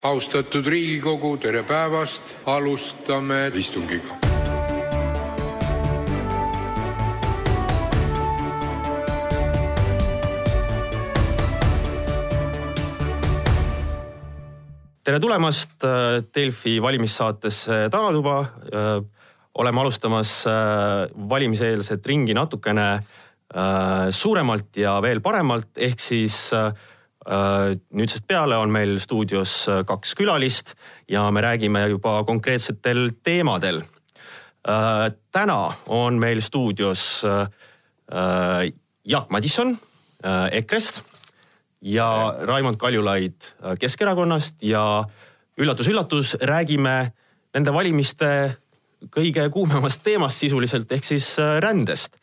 austatud Riigikogu, tere päevast, alustame istungit. tere tulemast äh, Delfi valimissaatesse Tagatuba. Äh, oleme alustamas äh, valimiseelset ringi natukene suuremalt ja veel paremalt, ehk siis nüüdsest peale on meil stuudios kaks külalist ja me räägime juba konkreetsetel teemadel. täna on meil stuudios Jaak Madisson EKRE-st ja Raimond Kaljulaid äh, Keskerakonnast ja üllatus-üllatus, räägime nende valimiste kõige kuumemast teemast sisuliselt ehk siis äh, rändest.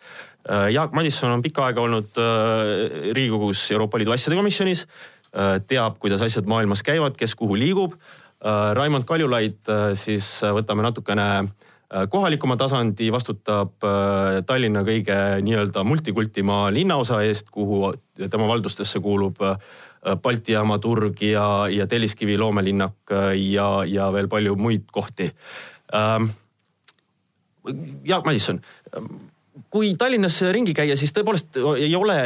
Äh, Jaak Madisson on pikka aega olnud Riigikogus Euroopa Liidu asjade komisjonis, teab, kuidas asjad maailmas käivad, kes kuhu liigub. Raimond Kaljulaid siis võtame natukene kohalikuma tasandi, vastutab Tallinna kõige nii-öelda multikultimaa linnaosa eest, kuhu tema valdustesse kuulub äh, Balti jaama turg ja, ja Telliskivi loomelinnak äh, ja, ja veel palju muid kohti. Ähm, Jaak Madisson, kui Tallinnas ringi käia, siis tõepoolest ei ole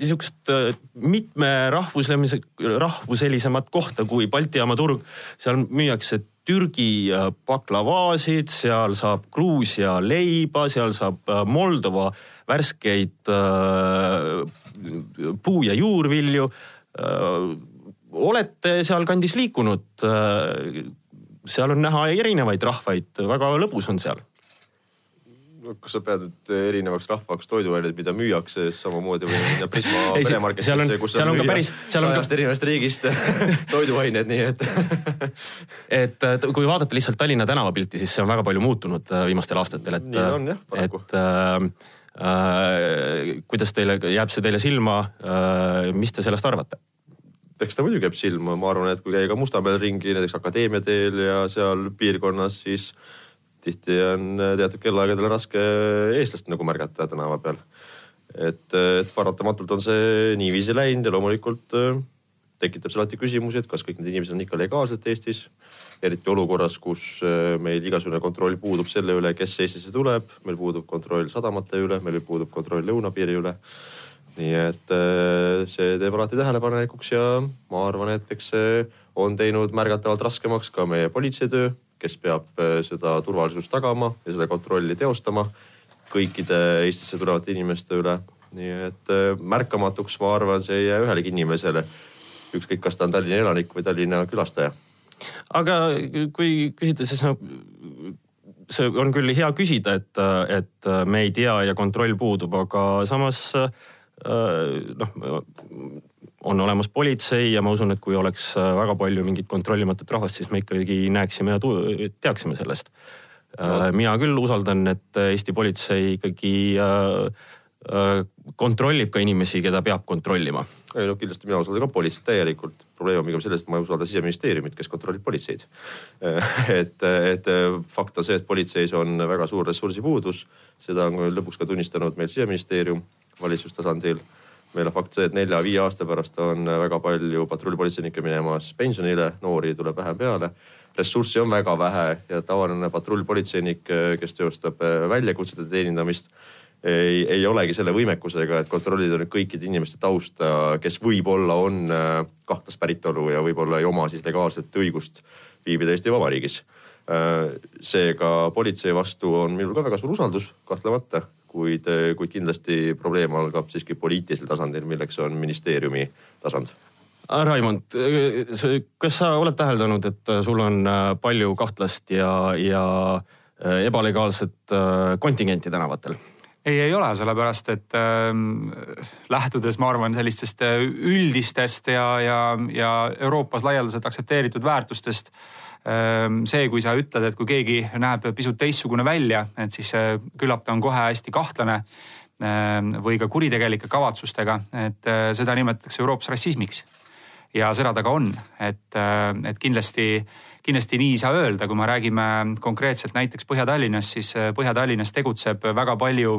niisugust äh, mitmerahvuslemise, rahvuselisemat kohta kui Balti jaama turg. seal müüakse Türgi baklavaasid, seal saab Gruusia leiba, seal saab Moldova värskeid puu- ja juurvilju. olete sealkandis liikunud? seal on näha erinevaid rahvaid, väga lõbus on seal kas sa pead nüüd erinevaks rahvaks toiduained, mida müüakse samamoodi või minna Prisma peremarketisse, kus seal on ka päris, seal on ka erinevast riigist toiduained, nii et et kui vaadata lihtsalt Tallinna tänavapilti, siis see on väga palju muutunud äh, viimastel aastatel, et. nii on jah, paraku. et äh, Äh, kuidas teile, jääb see teile silma, äh, mis te sellest arvate? eks ta muidugi jääb silma, ma arvan, et kui käia ka Mustamäel ringi näiteks Akadeemia teel ja seal piirkonnas, siis tihti on teatud kellaaegadel raske eestlast nagu märgata tänava peal. et, et paratamatult on see niiviisi läinud ja loomulikult äh, tekitab see alati küsimusi, et kas kõik need inimesed on ikka legaalselt Eestis. eriti olukorras, kus äh, meil igasugune kontroll puudub selle üle, kes Eestisse tuleb, meil puudub kontroll sadamate üle, meil puudub kontroll lõunapiiri üle. nii et äh, see teeb alati tähelepanelikuks ja ma arvan, et eks see on teinud märgatavalt raskemaks ka meie politseitöö, kes peab äh, seda turvalisust tagama ja seda kontrolli teostama kõikide Eestisse tulevate inimeste üle nii et märkamatuks, ma arvan, see ei jää ühelegi inimesele ükskõik, kas ta on Tallinna elanik või Tallinna külastaja. aga kui küsida, siis noh, see on küll hea küsida, et, et me ei tea ja kontroll puudub, aga samas noh, on olemas politsei ja ma usun, et kui oleks väga palju mingit kontrollimatut rahvast, siis me ikkagi näeksime ja teaksime sellest no.. mina küll usaldan, et Eesti politsei ikkagi kontrollib ka inimesi, keda peab kontrollima ei no kindlasti mina usaldan ka politseid täielikult. probleem on pigem selles, et ma ei usalda siseministeeriumit, kes kontrollib politseid et, et fakt on see, et politseis on väga suur ressursipuudus. seda on lõpuks ka tunnistanud meil siseministeerium valitsustasandil. Meil on fakt see, et nelja-viie aasta pärast on väga palju patrullpolitseinikke minemas pensionile, noori tuleb vähem peale ressurssi on väga vähe ja tavaline patrullpolitseinik, kes teostab väljakutsete teenindamist ei, ei olegi selle võimekusega, et kontrollida nüüd kõikide inimeste tausta, kes võib-olla on äh, kahtlast päritolu ja võib-olla ei oma siis legaalset õigust viibida Eesti Vabariigis. Äh, seega politsei vastu on minul ka väga suur usaldus, kahtlemata, kuid, äh, kuid kindlasti probleem algab siiski poliitilisel tasandil, milleks on ministeeriumi tasand Raimond, kas sa oled täheldanud, et sul on palju kahtlast ja, ja ebalegaalset kontingenti tänavatel? ei, ei ole, sellepärast et äh, lähtudes, ma arvan, sellistest üldistest ja, ja, ja Euroopas laialdaselt aktsepteeritud väärtustest äh,. See, kui sa ütled, et kui keegi näeb pisut teistsugune välja, et siis äh, küllap ta on kohe hästi kahtlane äh, või ka kuritegelike kavatsustega, et äh, seda nimetatakse Euroopas rassismiks. ja seda ta ka on, et, äh, et kindlasti kindlasti nii ei saa öelda, kui me räägime konkreetselt näiteks Põhja-Tallinnast, siis Põhja-Tallinnas tegutseb väga palju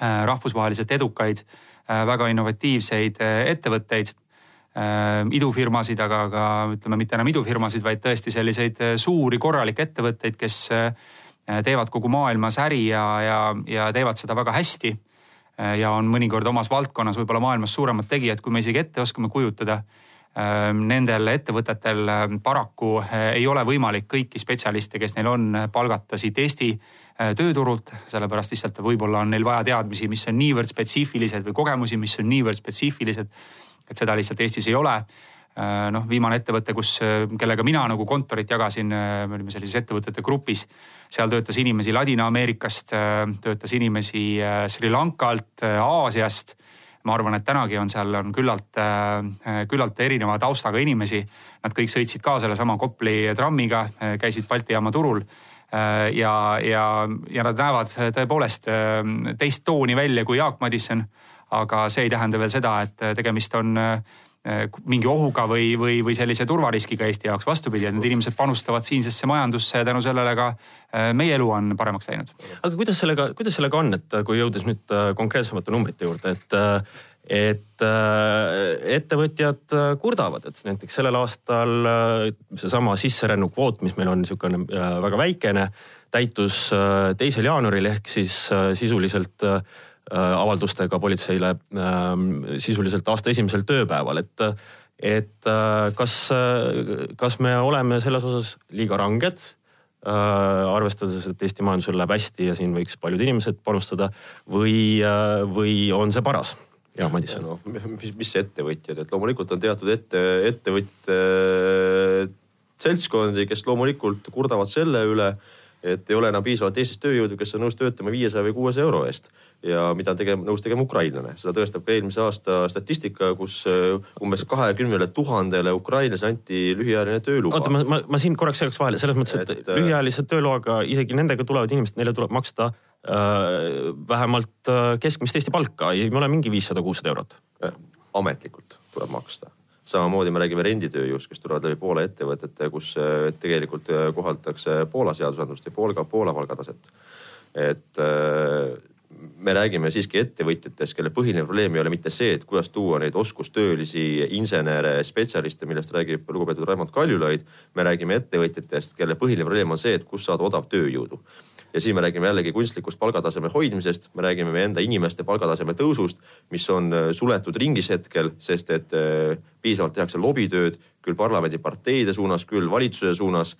rahvusvaheliselt edukaid, väga innovatiivseid ettevõtteid idufirmasid, aga ka ütleme, mitte enam idufirmasid, vaid tõesti selliseid suuri korralikke ettevõtteid, kes teevad kogu maailmas äri ja, ja, ja teevad seda väga hästi. ja on mõnikord omas valdkonnas võib-olla maailmas suuremad tegijad, kui me isegi ette oskame kujutada nendel ettevõtetel paraku ei ole võimalik kõiki spetsialiste, kes neil on, palgata siit Eesti tööturult, sellepärast lihtsalt võib-olla on neil vaja teadmisi, mis on niivõrd spetsiifilised või kogemusi, mis on niivõrd spetsiifilised, et seda lihtsalt Eestis ei ole ehm, noh, viimane ettevõte, kus, kellega mina nagu kontorit jagasin, me olime sellises ettevõtete grupis. seal töötas inimesi Ladina-Ameerikast, töötas inimesi Sri Lankalt, Aasiast ma arvan, et tänagi on seal on küllalt, äh, küllalt erineva taustaga inimesi. Nad kõik sõitsid ka sellesama Kopli trammiga, äh, käisid Balti jaama turul äh, ja, ja, ja nad näevad tõepoolest teist tooni välja kui Jaak Madisson. Aga see ei tähenda veel seda, et tegemist on mingi ohuga või, või, või sellise turvariskiga Eesti jaoks. vastupidi, et need inimesed panustavad siinsesse majandusse ja tänu sellele ka meie elu on paremaks läinud. aga kuidas sellega, kuidas sellega on, et kui jõudes nüüd konkreetsemate numbrite juurde, et et ettevõtjad kurdavad, et näiteks sellel aastal seesama sisserännu kvoot, mis meil on niisugune väga väikene, täitus teisel jaanuaril ehk siis sisuliselt Äh, avaldustega politseile ähm, sisuliselt aasta esimesel tööpäeval, et, et äh, kas, kas me oleme selles osas liiga ranged? Äh, arvestades, et Eesti majandusel läheb hästi ja siin võiks paljud inimesed panustada või, või on see paras? jah, Madisson no,. mis, mis ettevõtjad, et loomulikult on teatud ette, ettevõtjate seltskondi, kes loomulikult kurdavad selle üle, et ei ole enam piisavalt Eestis tööjõudu, kes on nõus töötama viiesaja või kuuesaja euro eest ja mida tegema, nõus tegema ukrainlane. seda tõestab ka eelmise aasta statistika, kus äh, umbes kahekümnele tuhandele ukrainlasele anti lühiajaline tööluba. oota, ma, ma, ma siin korraks segaks vahele, selles mõttes, et, et äh, lühiajalise tööloaga isegi nendega tulevad inimesed, neile tuleb maksta äh, vähemalt äh, keskmist Eesti palka, ei ole mingi viissada, kuussada eurot. ametlikult tuleb maksta samamoodi me räägime renditööjõust, kes tulevad läbi Poola ettevõtete, kus tegelikult kohaldatakse Poola seadusandlust ja Poola, Poola palgataset. et me räägime siiski ettevõtjatest, kelle põhiline probleem ei ole mitte see, et kuidas tuua neid oskustöölisi, insenere, spetsialiste, millest räägib lugupeetud Raimond Kaljulaid. me räägime ettevõtjatest, kelle põhiline probleem on see, et kust saada odav tööjõudu. Ja siin me räägime jällegi kunstlikust palgataseme hoidmisest, me räägime meie enda inimeste palgataseme tõusust, mis on äh, suletud ringis hetkel, sest et äh, piisavalt tehakse lobitööd küll parlamendiparteide suunas, küll valitsuse suunas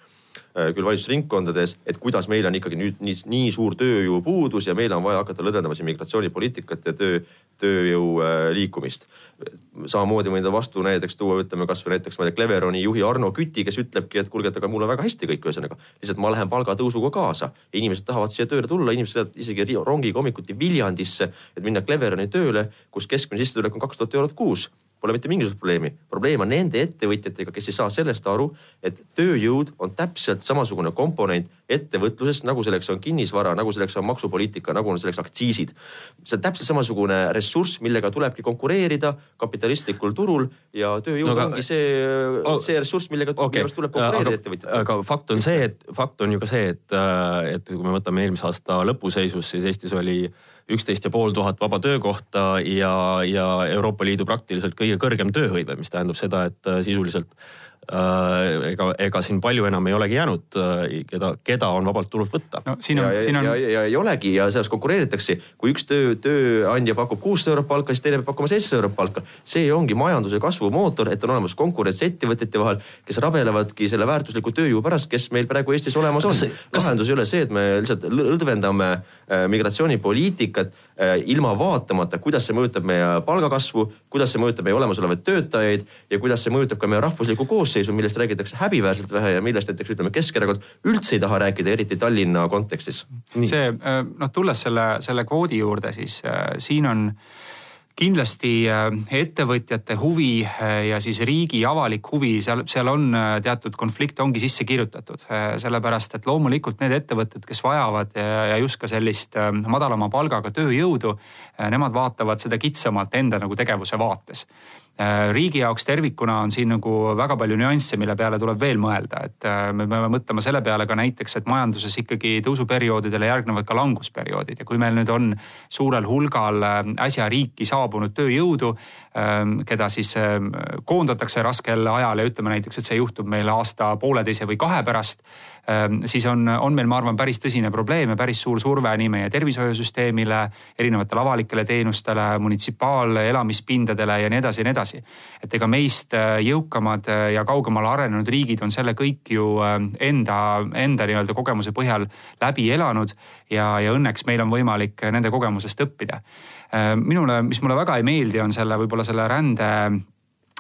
Äh, küll valitsusringkondades, et kuidas meil on ikkagi nüüd nii, nii suur tööjõupuudus ja meil on vaja hakata lõdvendama siin migratsioonipoliitikat ja töö, tööjõu äh, liikumist. samamoodi võin vastu näiteks tuua, ütleme kasvõi näiteks ma ei tea, Cleveroni juhi Arno Küti, kes ütlebki, et kuulge, et aga mul on väga hästi kõik, ühesõnaga lihtsalt ma lähen palgatõusuga kaasa. inimesed tahavad siia tööle tulla, inimesed lähevad isegi rongiga hommikuti Viljandisse, et minna Cleveroni tööle, kus keskmine sissetulek on kaks tuhat eurot kuus pole mitte mingisugust probleemi. probleem on nende ettevõtjatega, kes ei saa sellest aru, et tööjõud on täpselt samasugune komponent ettevõtluses, nagu selleks on kinnisvara, nagu selleks on maksupoliitika, nagu on selleks aktsiisid. see on täpselt samasugune ressurss, millega tulebki konkureerida kapitalistlikul turul ja tööjõud no, aga, ongi see oh,, see ressurss, millega okay, tuleb konkureerida ettevõtjatega. aga fakt on see, et fakt on ju ka see, et, et kui me võtame eelmise aasta lõpuseisus, siis Eestis oli üksteist ja pool tuhat vaba töökohta ja, ja Euroopa Liidu praktiliselt kõige kõrgem tööhõive, mis tähendab seda, et äh, sisuliselt Äh, ega, ega siin palju enam ei olegi jäänud, äh, keda, keda on vabalt turult võtta. no on, siin on. ja, ja, ja ei olegi ja selles konkureeritakse, kui üks töö, tööandja pakub kuussada eurot palka, siis teine peab pakkuma seitsesada eurot palka. see ongi majanduse kasvu mootor, et on olemas konkurents ettevõtete vahel, kes rabelevadki selle väärtusliku tööjõu pärast, kes meil praegu Eestis olemas on. lahendus ei ole see, et me lihtsalt lõdvendame äh, migratsioonipoliitikat ilma vaatamata, kuidas see mõjutab meie palgakasvu, kuidas see mõjutab meie olemasolevaid töötajaid ja kuidas see mõjutab ka meie rahvuslikku koosseisu millest räägitakse häbiväärselt vähe ja millest näiteks ütleme, Keskerakond üldse ei taha rääkida, eriti Tallinna kontekstis. see äh, noh, tulles selle, selle kvoodi juurde, siis äh, siin on kindlasti äh, ettevõtjate huvi ja siis riigi avalik huvi, seal, seal on teatud konflikt ongi sisse kirjutatud. sellepärast, et loomulikult need ettevõtted, kes vajavad ja just ka sellist madalama palgaga tööjõudu, nemad vaatavad seda kitsamalt enda nagu tegevuse vaates riigi jaoks tervikuna on siin nagu väga palju nüansse, mille peale tuleb veel mõelda, et me peame mõtlema selle peale ka näiteks, et majanduses ikkagi tõusuperioodidele järgnevad ka langusperioodid. Ja kui meil nüüd on suurel hulgal äsja riiki saabunud tööjõudu, keda siis koondatakse raskel ajal ja ütleme näiteks, et see juhtub meil aasta pooleteise või kahe pärast siis on, on meil, ma arvan, päris tõsine probleem ja päris suur surve nii meie tervishoiusüsteemile, erinevatele avalikele teenustele, munitsipaal-elamispindadele ja nii edasi ja nii edasi. et ega meist äh, jõukamad äh, ja kaugemale arenenud riigid on selle kõik ju äh, enda, enda nii-öelda kogemuse põhjal läbi elanud ja, ja õnneks meil on võimalik nende kogemusest õppida ehm, minule, mis mulle väga ei meeldi, on selle võib-olla selle rände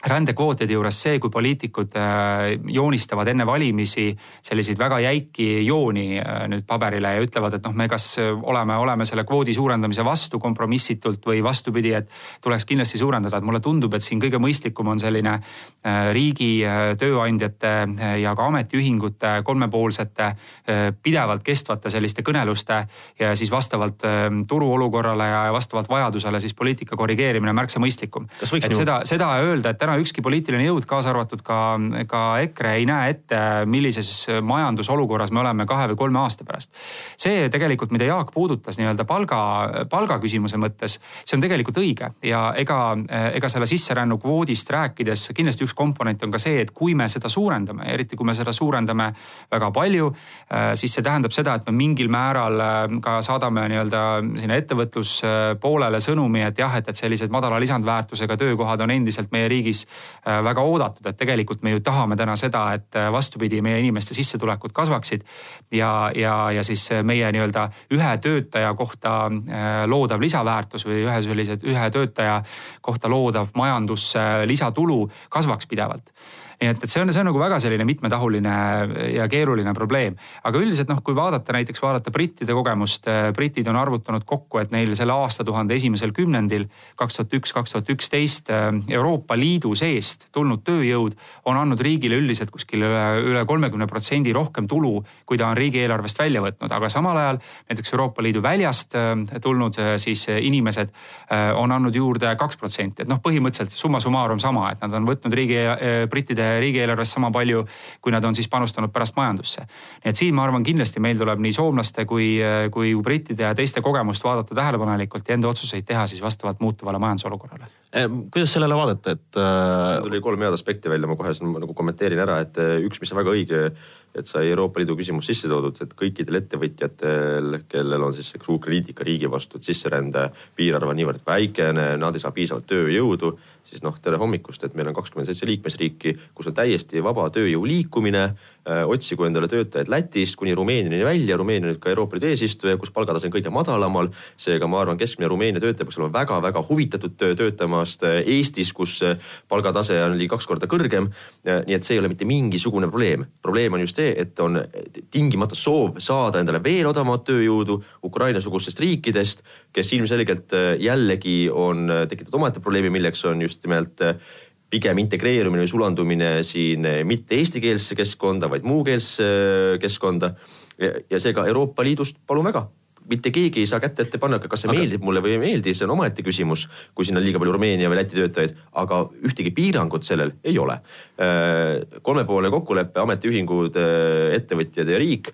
rändekvootide juures see, kui poliitikud äh, joonistavad enne valimisi selliseid väga jäiki jooni äh, nüüd paberile ja ütlevad, et noh, me kas oleme, oleme selle kvoodi suurendamise vastu kompromissitult või vastupidi, et tuleks kindlasti suurendada, et mulle tundub, et siin kõige mõistlikum on selline äh, riigi, tööandjate ja ka ametiühingute kolmepoolsete pidevalt kestvate selliste kõneluste ja siis vastavalt turuolukorrale ja vastavalt vajadusele siis poliitika korrigeerimine märksa mõistlikum. et seda, seda öelda, et täna täna ükski poliitiline jõud, kaasa arvatud ka, ka EKRE ei näe ette, millises majandusolukorras me oleme kahe või kolme aasta pärast. see tegelikult, mida Jaak puudutas nii-öelda palga, palgaküsimuse mõttes, see on tegelikult õige ja ega, ega selle sisserännu kvoodist rääkides kindlasti üks komponent on ka see, et kui me seda suurendame, eriti kui me seda suurendame väga palju, siis see tähendab seda, et me mingil määral ka saadame nii-öelda sinna ettevõtluspoolele sõnumi, et jah, et, et sellised madala lisandväärtusega töökohad on endiselt meie riigis Eestis äh, väga oodatud, et tegelikult me ju tahame täna seda, et äh, vastupidi, meie inimeste sissetulekud kasvaksid. ja, ja, ja siis meie nii-öelda ühe töötaja kohta äh, loodav lisaväärtus või ühe sellise ühe töötaja kohta loodav majandusse lisatulu kasvaks pidevalt nii et, et see on, see on nagu väga selline mitmetahuline ja keeruline probleem. aga üldiselt noh, kui vaadata näiteks vaadata brittide kogemust, äh, britid on arvutanud kokku, et neil selle aastatuhande esimesel kümnendil, kaks tuhat üks, kaks tuhat üksteist äh, Euroopa Liidu seest tulnud tööjõud on andnud riigile üldiselt kuskil üle, üle kolmekümne protsendi rohkem tulu, kui ta on riigieelarvest välja võtnud, aga samal ajal näiteks Euroopa Liidu väljast äh, tulnud siis inimesed on andnud juurde kaks protsenti, et noh, põhimõtteliselt summa summarum sama, et nad on võtnud riigi, brittide riigieelarvest sama palju, kui nad on siis panustanud pärast majandusse. nii et siin ma arvan, kindlasti meil tuleb nii soomlaste kui, kui brittide ja teiste kogemust vaadata tähelepanelikult ja enda otsuseid teha siis vastavalt muutuvale majandusolukorrale. Eh, kuidas sellele vaadata, et äh...? siin tuli kolm head aspekti välja, ma kohe nagu kommenteerin ära, et äh, üks, mis on väga õige et sai Euroopa Liidu küsimus sisse toodud, et kõikidel ettevõtjatel, kellel on siis suur kriitika riigi vastu, et sisserände piirarv on niivõrd väikene, nad ei saa piisavalt tööjõudu, siis noh, tere hommikust, et meil on kakskümmend seitse liikmesriiki, kus on täiesti vaba tööjõu liikumine otsigu endale töötajaid Lätist kuni Rumeeniani välja, Rumeenia nüüd ka Euroopa Liidu eesistuja, kus palgatase on kõige madalamal. seega ma arvan, keskmine Rumeenia töötaja peaks olema väga-väga huvitatud töö töötamast äh, Eestis, kus äh, palgatase on ligi kaks korda kõrgem. nii et see ei ole mitte mingisugune probleem. probleem on just see, et on tingimata soov saada endale veel odavamat tööjõudu Ukraina-sugustest riikidest, kes ilmselgelt jällegi on tekitanud omaette probleemi, milleks on just nimelt pigem integreerumine või sulandumine siin mitte eestikeelsesse keskkonda, vaid muukeelsesse keskkonda. ja seega Euroopa Liidust palun väga mitte keegi ei saa kätt ette panna, kas see aga... meeldib mulle või ei meeldi, see on omaette küsimus, kui siin on liiga palju Rumeenia või Läti töötajaid, aga ühtegi piirangut sellel ei ole. kolmepoolne kokkulepe, ametiühingud, ettevõtjad ja riik,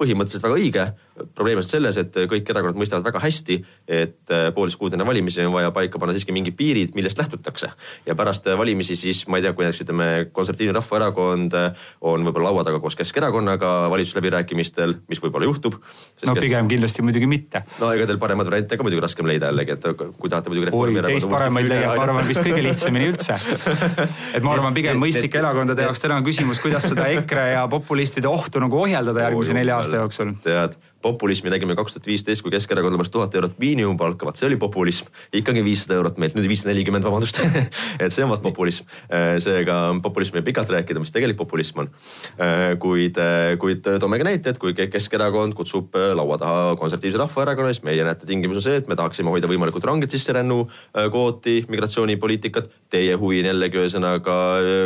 põhimõtteliselt väga õige probleem on selles, et kõik erakonnad mõistavad väga hästi, et äh, poolteist kuud enne valimisi on vaja paika panna siiski mingid piirid, millest lähtutakse. ja pärast äh, valimisi siis ma ei tea, kui näiteks ütleme, Konservatiivne Rahvaerakond äh, on võib-olla laua taga koos Keskerakonnaga valitsusläbirääkimistel, mis võib-olla juhtub. no pigem kes... kindlasti muidugi mitte. no ega teil paremaid variante ka muidugi raskem leida jällegi, et kui tahate muidugi. oi, teist paremaid leiab, ma arvan, vist kõige lihtsamini üldse. et ma arvan, pigem mõistlike erakondade jaoks täna on küsimus, kuidas seda EKRE ja populistide ohtu nagu ohjeldada järgmise nelja aasta jooksul. tead populismi nägime kaks tuhat viisteist, kui Keskerakond lubas tuhat eurot miinimumpalka, vaat see oli populism. ikkagi viissada eurot meilt, nüüd viissada nelikümmend, vabandust et see on vaat populism. Äh, seega populism võib pikalt rääkida, mis tegelik populism on. Äh, kuid, äh, kuid toome ka näite, et kui Keskerakond kutsub laua taha konservatiivse rahvaerakonna, siis meie näete tingimus on see, et me tahaksime hoida võimalikult ranget sisserännu kvooti, migratsioonipoliitikat. Teie huvi on jällegi ühesõnaga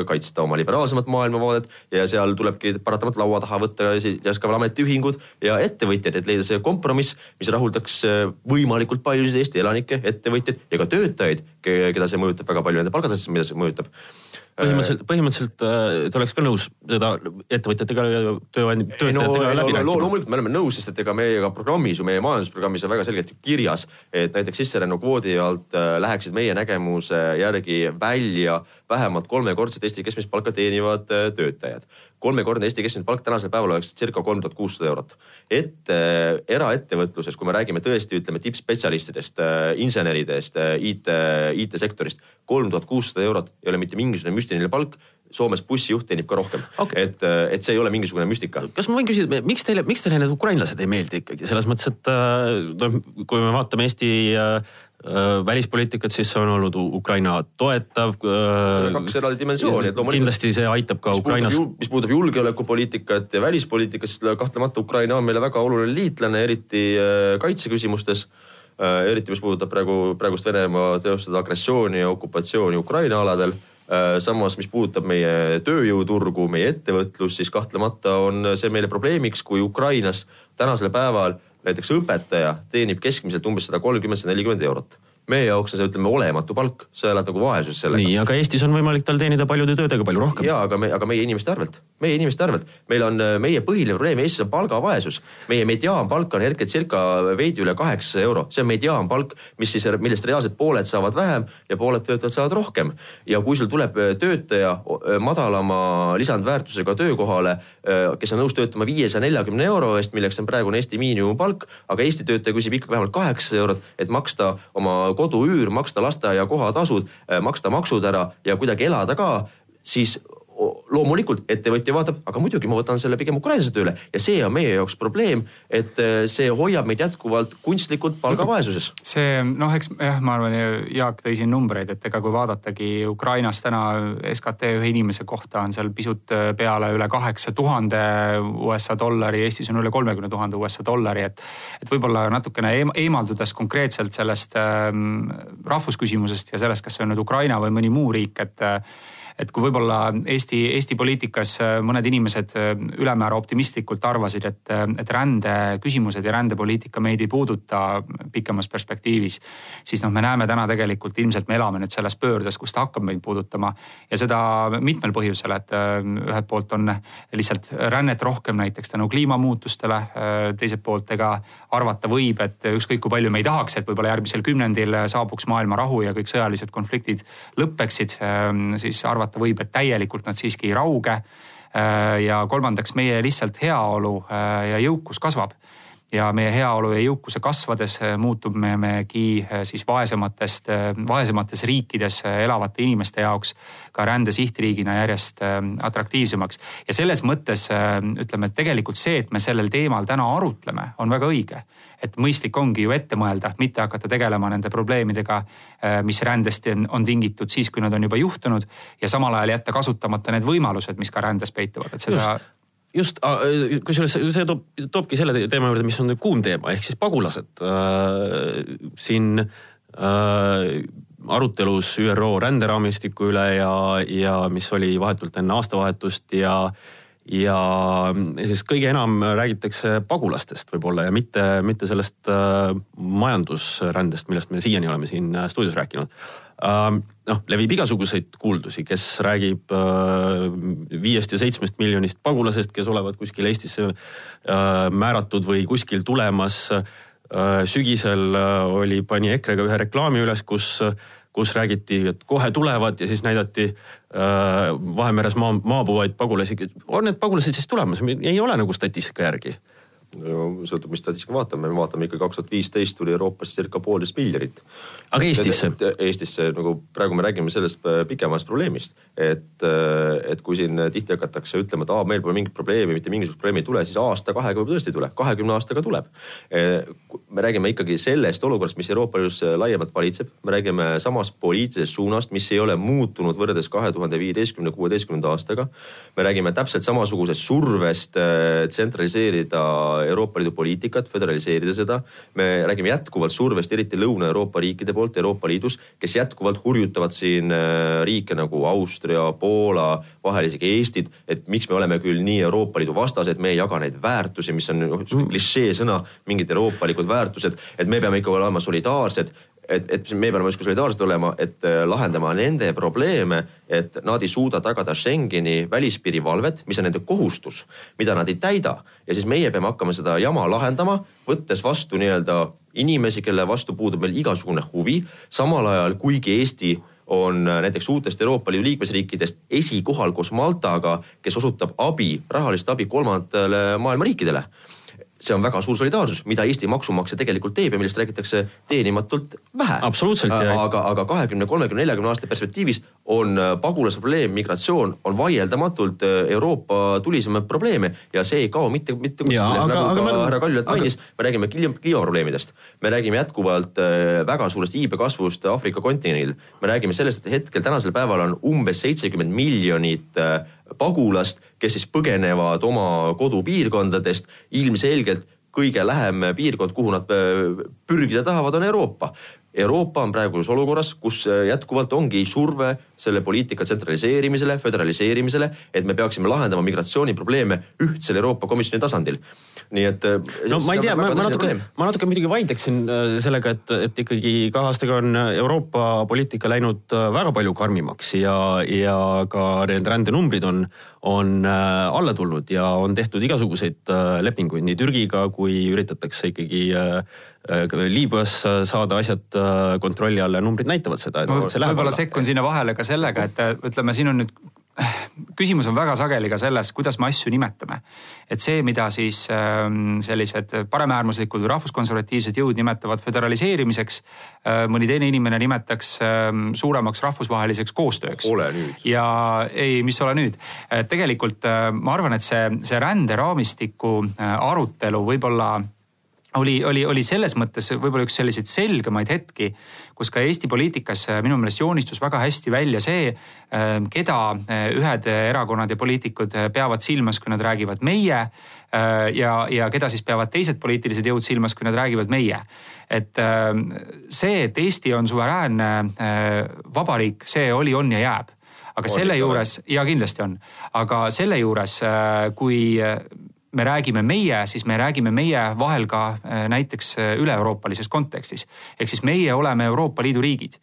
kaitsta oma liberaalsemat maailmavaadet ja seal tulebki paratamatult laua taha võtta siis ka veel ametiühingud ja ettevõtjad ettevõtjaid, et leida see kompromiss, mis rahuldaks äh, võimalikult paljusid Eesti elanikke, ettevõtjaid ja ka töötajaid, keda see mõjutab väga palju, nende palgataset, mida see mõjutab põhimõtteliselt, põhimõtteliselt äh, te oleks ka nõus seda ettevõtjatega ja tööandja, töötajatega no, läbi no, rääkima? loomulikult me oleme nõus, sest et ega meiega programmis ju meie majandusprogrammis on väga selgelt ju kirjas, et näiteks sisserännu kvoodi alt äh, läheksid meie nägemuse järgi välja vähemalt kolmekordset Eesti keskmist palka teenivad töötajad. Kolmekordne Eesti keskmine palk tänasel päeval oleks circa kolm tuhat kuussada eurot. et äh, eraettevõtluses, kui me räägime tõesti, ütleme tippspetsialistidest äh,, inseneridest äh,, IT, IT-sektorist, kolm tuhat kuussada eurot ei ole mitte mingisugune müstiline palk. Soomes bussijuht teenib ka rohkem Okay. et, et see ei ole mingisugune müstika. kas ma võin küsida, miks teile, miks teile need ukrainlased ei meeldi ikkagi selles mõttes, et äh, noh, kui me vaatame Eesti äh, äh, välispoliitikat, siis see on olnud Ukraina toetav äh,. kaks eraldi dimensiooni, et loomulikult. kindlasti see aitab ka mis Ukrainas. mis puudutab julgeolekupoliitikat ja välispoliitikat, siis kahtlemata Ukraina on meile väga oluline liitlane, eriti äh, kaitseküsimustes. eriti, mis puudutab praegu, praegust Venemaa teostada agressiooni ja okupatsiooni Ukraina aladel samas, mis puudutab meie tööjõuturgu, meie ettevõtlust, siis kahtlemata on see meile probleemiks, kui Ukrainas tänasel päeval näiteks õpetaja teenib keskmiselt umbes sada kolmkümmend, sada nelikümmend eurot. meie jaoks on see, ütleme, olematu palk, sa elad nagu vaesuses sellega nii, aga Eestis on võimalik tal teenida paljude töödega palju rohkem. ja aga me, aga meie inimeste arvelt, meie inimeste arvelt. meil on meie põhiline probleem Eestis on palgavaesus. meie mediaanpalk on hetkel circa veidi üle kaheksa euro, see on mediaanpalk, mis siis, millest reaalselt pooled saavad vähem ja pooled töötajad saavad rohkem. ja kui sul tuleb töötaja madalama lisandväärtusega töökohale, kes on nõus töötama viiesaja neljakümne euro eest, milleks on praegune Eesti miinimumpalk, aga Eesti töötaja küsib ikka vähemalt kaheksa eurot, et maksta oma koduüür, maksta lasteaia kohatasud, maksta maksud ära ja kuidagi elada ka, siis loomulikult ettevõtja vaatab, aga muidugi ma võtan selle pigem ukrainlase tööle ja see on meie jaoks probleem, et äh, see hoiab meid jätkuvalt kunstlikult palgavaesuses. see noh, eks jah, ma arvan, Jaak tõi siin numbreid, et ega kui vaadatagi Ukrainas täna SKT ühe inimese kohta on seal pisut peale üle kaheksa tuhande USA dollari, Eestis on üle kolmekümne tuhande USA dollari, et. et võib-olla natukene eemaldudes konkreetselt sellest ähm, rahvusküsimusest ja sellest, kas see on nüüd Ukraina või mõni muu riik, et et kui võib-olla Eesti, Eesti poliitikas äh, mõned inimesed äh, ülemäära optimistlikult arvasid, et, äh, et rändeküsimused ja rändepoliitika meid ei puuduta pikemas perspektiivis. siis noh, me näeme täna tegelikult ilmselt me elame nüüd selles pöördes, kus ta hakkab meid puudutama ja seda mitmel põhjusel, et ühelt poolt on lihtsalt rännet rohkem näiteks tänu kliimamuutustele. teiselt poolt ega arvata võib, et ükskõik kui palju me ei tahaks, et võib-olla järgmisel kümnendil saabuks maailma rahu ja kõik sõjalised konfliktid lõpeksid, siis arvata arvata võib, et täielikult nad siiski ei rauge. ja kolmandaks, meie lihtsalt heaolu ja jõukus kasvab ja meie heaolu ja jõukuse kasvades muutumegi siis vaesematest, vaesemates riikides elavate inimeste jaoks ka rände sihtriigina järjest atraktiivsemaks. ja selles mõttes ütleme, et tegelikult see, et me sellel teemal täna arutleme, on väga õige. et mõistlik ongi ju ette mõelda, mitte hakata tegelema nende probleemidega, mis rändest on, on tingitud siis, kui nad on juba juhtunud ja samal ajal jätta kasutamata need võimalused, mis ka rändes peituvad, et seda Just just, kusjuures see toob, toobki selle teema juurde, mis on kuum teema, ehk siis pagulased äh,. siin äh, arutelus ÜRO ränderaamistiku üle ja, ja mis oli vahetult enne aastavahetust ja ja siis kõige enam räägitakse pagulastest võib-olla ja mitte, mitte sellest äh, majandusrändest, millest me siiani oleme siin stuudios rääkinud äh,. Noh, levib igasuguseid kuuldusi, kes räägib äh, viiest ja seitsmest miljonist pagulasest, kes olevat kuskil Eestisse äh, määratud või kuskil tulemas äh,. sügisel oli, pani EKRE-ga ühe reklaami üles, kus kus räägiti, et kohe tulevad ja siis näidati Vahemeres maa, maabuvaid pagulasi. on need pagulased siis tulemas? ei ole nagu statistika järgi sõltub, mis statistika vaatame, me vaatame ikka kaks tuhat viisteist tuli Euroopasse circa poolteist miljonit. aga Eestisse? Eestisse nagu praegu me räägime sellest pikemast probleemist, et, et kui siin tihti hakatakse ütlema, et aa, meil pole mingit probleemi, mitte mingisugust probleemi ei tule, siis aasta-kahega võib tõesti ei tule, kahekümne aastaga tuleb. me räägime ikkagi sellest olukorrast, mis Euroopa Liidus laiemalt valitseb, me räägime samast poliitilisest suunast, mis ei ole muutunud võrreldes kahe tuhande viieteistkümne, kuueteistkümnenda aastaga. me räägime täpselt samasugusest survest tsentraliseerida Euroopa Liidu poliitikat, föderaliseerida seda. me räägime jätkuvalt survest, eriti Lõuna-Euroopa riikide poolt Euroopa Liidus, kes jätkuvalt hurjutavad siin äh, riike nagu Austria, Poola, vahel isegi Eestit, et miks me oleme küll nii Euroopa Liidu vastased, me ei jaga neid väärtusi, mis on mm. klišee sõna, mingid euroopalikud väärtused, et me peame ikka olema solidaarsed et, et me peame justkui solidaarsed olema, et äh, lahendama nende probleeme, et nad ei suuda tagada Schengeni välispiiri valvet, mis on nende kohustus, mida nad ei täida. ja siis meie peame hakkama seda jama lahendama, võttes vastu nii-öelda inimesi, kelle vastu puudub meil igasugune huvi, samal ajal kuigi Eesti on äh, näiteks uutest Euroopa Liidu liikmesriikidest esikohal koos Maltaga, kes osutab abi, rahalist abi kolmandatele maailma riikidele see on väga suur solidaarsus, mida Eesti maksumaksja tegelikult teeb ja millest räägitakse teenimatult vähe. aga, aga kahekümne, kolmekümne, neljakümne aasta perspektiivis on äh, pagulase probleem, migratsioon on vaieldamatult äh, Euroopa tulisemaid probleeme ja see ei kao mitte, mitte kuskile, nagu ka härra Kaljulaid mainis, me räägime kliimaprobleemidest. me räägime jätkuvalt äh, väga suurest iibekasvust Aafrika kontinendil. me räägime sellest, et hetkel tänasel päeval on umbes seitsekümmend miljonit pagulast, kes siis põgenevad oma kodupiirkondadest. ilmselgelt kõige lähem piirkond, kuhu nad pürgida tahavad, on Euroopa. Euroopa on praeguses olukorras, kus äh, jätkuvalt ongi surve selle poliitika tsentraliseerimisele, föderaliseerimisele, et me peaksime lahendama migratsiooniprobleeme ühtsel Euroopa Komisjoni tasandil. nii et. Äh, no ma ei tea, ma, ma natuke, ma natuke muidugi vaidleksin äh, sellega, et, et ikkagi kahe aastaga on Euroopa poliitika läinud väga palju karmimaks ja, ja ka need rändenumbrid on, on alla tulnud ja on tehtud igasuguseid lepinguid nii Türgiga, kui üritatakse ikkagi Äh, Liibüas saada asjad äh, kontrolli alla ja numbrid näitavad seda. ma võib-olla sekkun sinna vahele ka sellega, et äh, ütleme, siin on nüüd küsimus on väga sageli ka selles, kuidas me asju nimetame. et see, mida siis ähm, sellised paremäärmuslikud või rahvuskonservatiivsed jõud nimetavad föderaliseerimiseks, mõni teine inimene nimetaks ähm, suuremaks rahvusvaheliseks koostööks. ole nüüd. ja ei, mis ole nüüd. tegelikult ma arvan, et see, see ränderaamistiku arutelu võib-olla oli, oli, oli selles mõttes võib-olla üks selliseid selgemaid hetki, kus ka Eesti poliitikas äh, minu meelest joonistus väga hästi välja see, äh, keda äh, ühed erakonnad ja poliitikud peavad silmas, kui nad räägivad meie. ja, ja keda siis peavad teised poliitilised jõud silmas, kui nad räägivad meie. et see, et Eesti on suveräänne vabariik, see oli, on ja jääb aga selle juures ja kindlasti on, aga selle juures, kui me räägime meie, siis me räägime meie vahel ka äh, näiteks äh, üle-euroopalises kontekstis. ehk siis meie oleme Euroopa Liidu riigid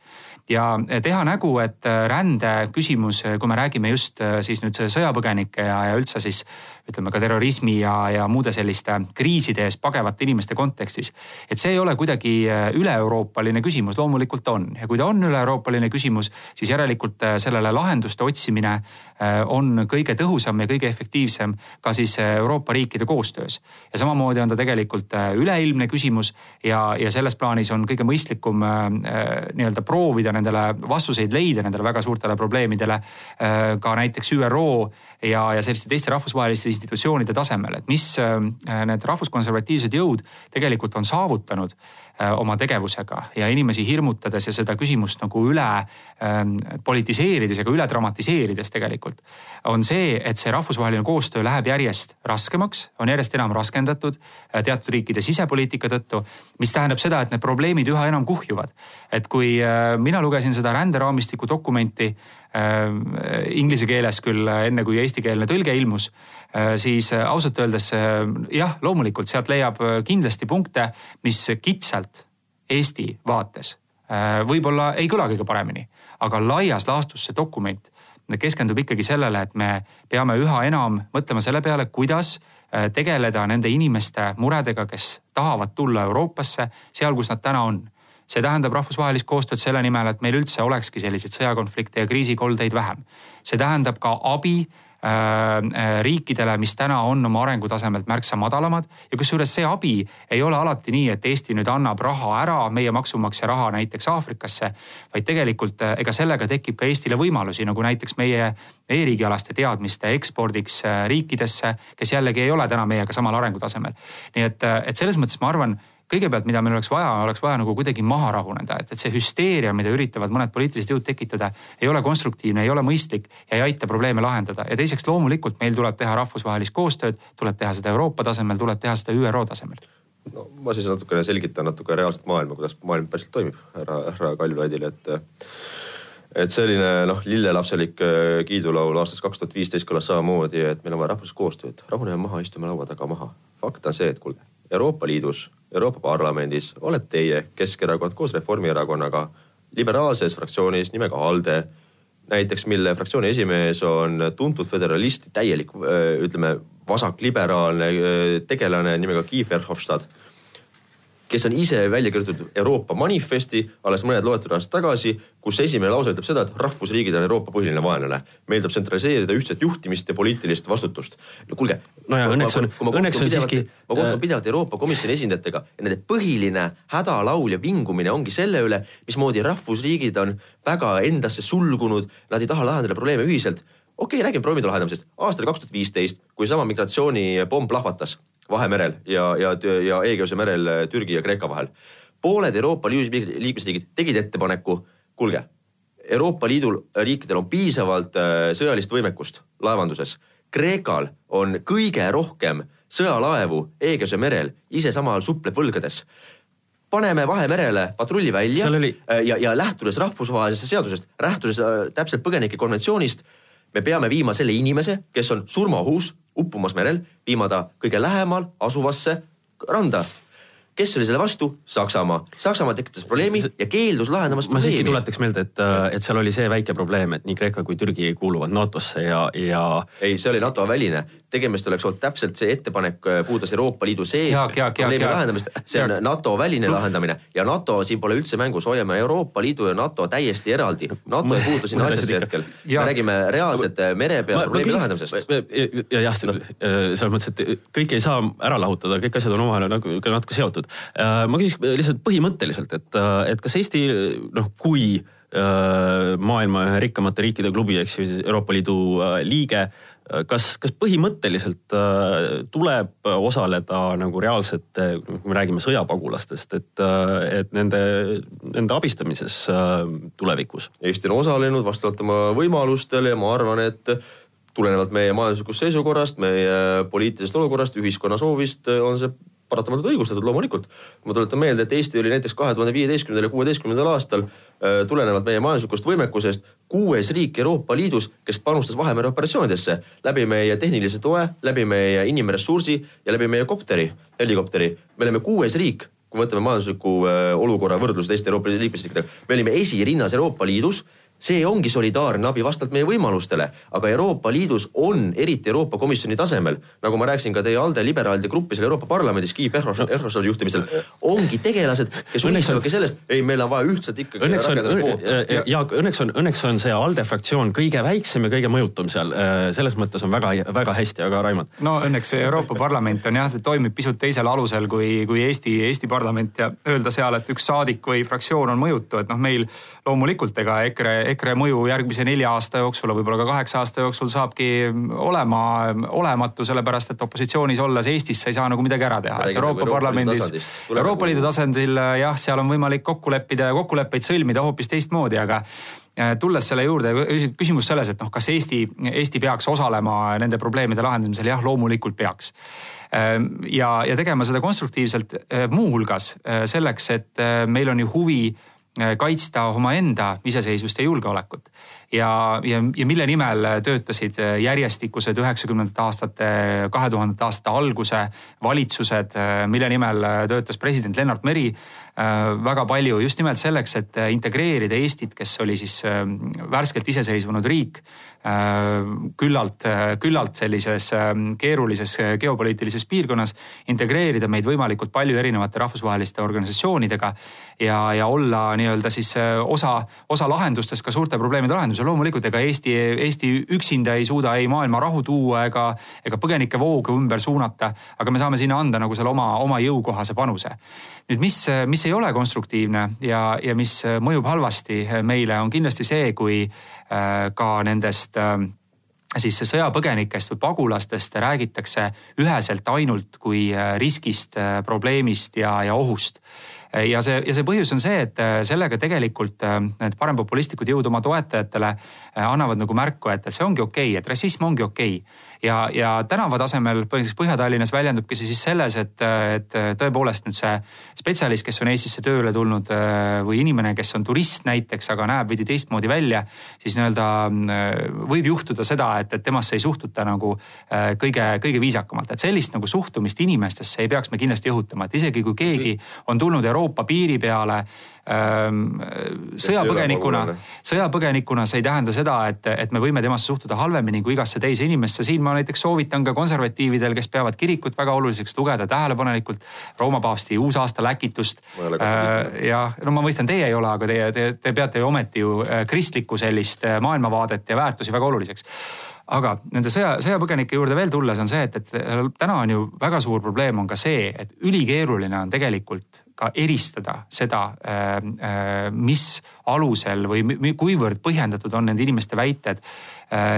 ja teha nägu, et äh, rände küsimus, kui me räägime just siis nüüd sõjapõgenike ja, ja üldse siis ütleme ka terrorismi ja, ja muude selliste kriiside ees pagevate inimeste kontekstis. et see ei ole kuidagi äh, üle-euroopaline küsimus, loomulikult on ja kui ta on üle-euroopaline küsimus, siis järelikult äh, sellele lahenduste otsimine äh, on kõige tõhusam ja kõige efektiivsem ka siis Euroopa riikide koostöös. ja samamoodi on ta tegelikult üleilmne küsimus ja, ja selles plaanis on kõige mõistlikum nii-öelda proovida nendele vastuseid leida nendele väga suurtele probleemidele ka näiteks ÜRO ja, ja selliste teiste rahvusvaheliste institutsioonide tasemel, et mis äh, need rahvuskonservatiivsed jõud tegelikult on saavutanud oma tegevusega ja inimesi hirmutades ja seda küsimust nagu üle ähm, politiseerides ja ka üle dramatiseerides tegelikult. on see, et see rahvusvaheline koostöö läheb järjest raskemaks, on järjest enam raskendatud äh, teatud riikide sisepoliitika tõttu. mis tähendab seda, et need probleemid üha enam kuhjuvad. et kui mina lugesin seda ränderaamistiku dokumenti inglise keeles küll, enne kui eestikeelne tõlge ilmus Äh, siis äh, ausalt öeldes äh, jah, loomulikult sealt leiab kindlasti punkte, mis kitsalt Eesti vaates võib-olla ei kõla kõige paremini, aga laias laastus see dokument keskendub ikkagi sellele, et me peame üha enam mõtlema selle peale, kuidas tegeleda nende inimeste muredega, kes tahavad tulla Euroopasse, seal, kus nad täna on. see tähendab rahvusvahelist koostööd selle nimel, et meil üldse olekski selliseid sõjakonflikte ja kriisikoldeid vähem. see tähendab ka abi Äh, äh, riikidele, mis täna on oma arengutasemelt märksa madalamad. ja kusjuures see abi ei ole alati nii, et Eesti nüüd annab raha ära, meie maksumaksja raha näiteks Aafrikasse. vaid tegelikult äh, ega sellega tekib ka Eestile võimalusi, nagu näiteks meie e-riigialaste teadmiste ekspordiks riikidesse, kes jällegi ei ole täna meiega samal arengutasemel. nii et, et selles mõttes ma arvan kõigepealt, mida meil oleks vaja, oleks vaja nagu kuidagi maha rahuneda, et, et see hüsteeria, mida üritavad mõned poliitilised jõud tekitada, ei ole konstruktiivne, ei ole mõistlik ja ei aita probleeme lahendada. ja teiseks loomulikult meil tuleb teha rahvusvahelist koostööd, tuleb teha seda Euroopa tasemel, tuleb teha seda ÜRO tasemel no ma siis natukene selgitan natuke reaalset maailma, kuidas maailm päriselt toimib härra, härra Kaljulaidile, et et selline noh, lillelapselik äh, kiidulaul aastast kaks tuhat viisteist kõlas samamoodi, et meil on vaja rahvuslikku koostööd, rahuneme maha, istume laua taga maha. fakt on see, et kuulge, Euroopa Liidus, Euroopa Parlamendis olete teie, Keskerakond koos Reformierakonnaga liberaalses fraktsioonis nimega ALDE, näiteks mille fraktsiooni esimees on tuntud föderalist, täielik ütleme vasakliberaalne tegelane nimega Guy Verhofstadt kes on ise välja kirjutatud Euroopa manifesti alles mõned loetud aastad tagasi, kus esimene lause ütleb seda, et rahvusriigid on Euroopa põhiline vaenlane. meil tuleb tsentraliseerida ühtset juhtimist ja poliitilist vastutust. no kuulge. no ja õnneks on, õnneks on siiski. ma kohtun äh, pidevalt Euroopa Komisjoni esindajatega ja nende põhiline hädalaul ja vingumine ongi selle üle, mismoodi rahvusriigid on väga endasse sulgunud, nad ei taha lahendada probleeme ühiselt okei okay,, räägime probleemide lahendamisest. aastal kaks tuhat viisteist, kui sama migratsioonipomm plahvatas Vahemerel ja, ja, ja Egeuse merel Türgi ja Kreeka vahel. pooled Euroopa Liidu liikmesriigid tegid ettepaneku, kuulge, Euroopa Liidu riikidel on piisavalt äh, sõjalist võimekust laevanduses. Kreekal on kõige rohkem sõjalaevu Egeuse merel, ise samal supleb võlgades paneme Vahemerele patrulli välja oli... Äh, ja, ja lähtudes rahvusvahelisest seadusest, lähtudes äh, täpselt põgenike konventsioonist, me peame viima selle inimese, kes on surmaohus, uppumas merel, viima ta kõige lähemal asuvasse randa kes oli selle vastu? Saksamaa. Saksamaa tekitas probleemi ja keeldus lahendamast probleemi. ma siiski tuletaks meelde, et, et seal oli see väike probleem, et nii Kreeka kui Türgi kuuluvad NATO-sse ja, ja. ei, see oli NATO väline tegemist oleks olnud täpselt see ettepanek äh, puudutas Euroopa Liidu sees probleemi lahendamist, see on NATO väline no. lahendamine ja NATO siin pole üldse mängus, hoiame Euroopa Liidu ja NATO täiesti eraldi. NATO ei puutu sinna asjasse hetkel, me räägime reaalselt mere peal probleemi lahendamisest. ja jah, selles mõttes, et kõike ei saa ära lahutada, kõik asjad on omavahel nagu natuke seotud. Äh, ma küsiks lihtsalt põhimõtteliselt, et, äh, et kas Eesti noh, kui maailma ühe rikkamate riikide klubi ehk siis Euroopa Liidu liige kas, kas põhimõtteliselt äh, tuleb osaleda nagu reaalsete, kui me räägime sõjapagulastest, et, äh, et nende, nende abistamises äh, tulevikus? Eesti on osalenud vastavalt oma võimalustele ja ma arvan, et tulenevalt meie majanduslikust seisukorrast, meie poliitilisest olukorrast, ühiskonna soovist on see paratamatult õigustatud loomulikult. ma tuletan meelde, et Eesti oli näiteks kahe tuhande viieteistkümnendal ja kuueteistkümnendal aastal äh, tulenevalt meie majanduslikust võimekusest kuues riik Euroopa Liidus, kes panustas Vahemere operatsioonidesse läbi meie tehnilise toe, läbi meie inimressursi ja läbi meie kopteri, helikopteri. me oleme kuues riik kui võtame majandusliku äh, olukorra võrdluse teiste Euroopa Liidu liikmesriikidega, me olime esirinnas Euroopa Liidus see ongi solidaarne abi vastavalt meie võimalustele, aga Euroopa Liidus on, eriti Euroopa Komisjoni tasemel, nagu ma rääkisin ka teie ALDE liberaalide gruppi seal Euroopa Parlamendis, Guy Verhofstadti juhtimisel, ongi tegelased, kes unistavadki sellest, ei, meil on vaja ühtselt ikkagi. Õnneks on, Jaak, õnneks on, õnneks on see ALDE fraktsioon kõige väiksem ja kõige mõjutum seal, äh, selles mõttes on väga, väga hästi, aga Raimond. no õnneks see Euroopa Parlament on jah, see toimib pisut teisel alusel kui, kui Eesti, Eesti parlament ja öelda seal, et üks saadik või fraktsioon on mõjutu, et noh, meil loomulikult ega EKRE EKRE mõju järgmise nelja aasta jooksul, võib-olla ka kaheksa aasta jooksul saabki olema olematu, sellepärast et opositsioonis olles Eestis sa ei saa nagu midagi ära teha. Euroopa Parlamendis, Euroopa Liidu tasandil jah, seal on võimalik kokku leppida ja kokkuleppeid sõlmida hoopis teistmoodi, aga äh, tulles selle juurde, küsimus selles, et noh, kas Eesti, Eesti peaks osalema nende probleemide lahendamisel, jah, loomulikult peaks. Ähm, ja, ja tegema seda konstruktiivselt äh, muuhulgas äh, selleks, et meil on ju huvi Äh, kaitsta omaenda iseseisvust ja julgeolekut. ja, ja, ja mille nimel töötasid järjestikused üheksakümnendate aastate, kahe tuhandete aastate alguse valitsused, mille nimel töötas president Lennart Meri äh, väga palju just nimelt selleks, et integreerida Eestit, kes oli siis äh, värskelt iseseisvunud riik Äh, küllalt, küllalt sellises keerulises äh, geopoliitilises piirkonnas, integreerida meid võimalikult palju erinevate rahvusvaheliste organisatsioonidega ja, ja olla nii-öelda siis äh, osa, osa lahendustest ka suurte probleemide lahendusel. loomulikult ega Eesti, Eesti üksinda ei suuda ei maailma rahu tuua ega, ega põgenikevoogu ümber suunata, aga me saame sinna anda nagu selle oma, oma jõukohase panuse. nüüd, mis, mis ei ole konstruktiivne ja, ja mis mõjub halvasti meile, on kindlasti see, kui Äh, ka nendest äh, siis sõjapõgenikest või pagulastest räägitakse üheselt ainult kui äh, riskist, äh, probleemist ja, ja ohust. Ja see, ja see põhjus on see, et äh, sellega tegelikult need parempopulistlikud jõud oma toetajatele annavad nagu märku, et, et see ongi okei okay,, et rassism ongi okei. okay ja, ja tänava tasemel põhiliselt Põhja-Tallinnas väljendubki see siis selles, et, et tõepoolest nüüd see spetsialist, kes on Eestisse tööle tulnud või inimene, kes on turist näiteks, aga näeb veidi teistmoodi välja, siis nii-öelda võib juhtuda seda, et, et temasse ei suhtuta nagu kõige, kõige viisakamalt, et sellist nagu suhtumist inimestesse ei peaks me kindlasti õhutama, et isegi kui keegi on tulnud Euroopa piiri peale sõjapõgenikuna, sõjapõgenikuna see ei tähenda seda, et, et me võime temasse suhtuda halvemini kui igasse teise inimesse. siin ma näiteks soovitan ka konservatiividel, kes peavad kirikut väga oluliseks, lugeda tähelepanelikult Rooma paavsti uusaasta läkitust. ja no ma mõistan, teie ei ole, aga teie, te, te peate ju ometi ju kristlikku sellist maailmavaadet ja väärtusi väga oluliseks aga nende sõja, sõjapõgenike juurde veel tulles on see, et, et täna on ju väga suur probleem on ka see, et ülikeeruline on tegelikult ka eristada seda, äh, äh, mis alusel või kuivõrd põhjendatud on nende inimeste väited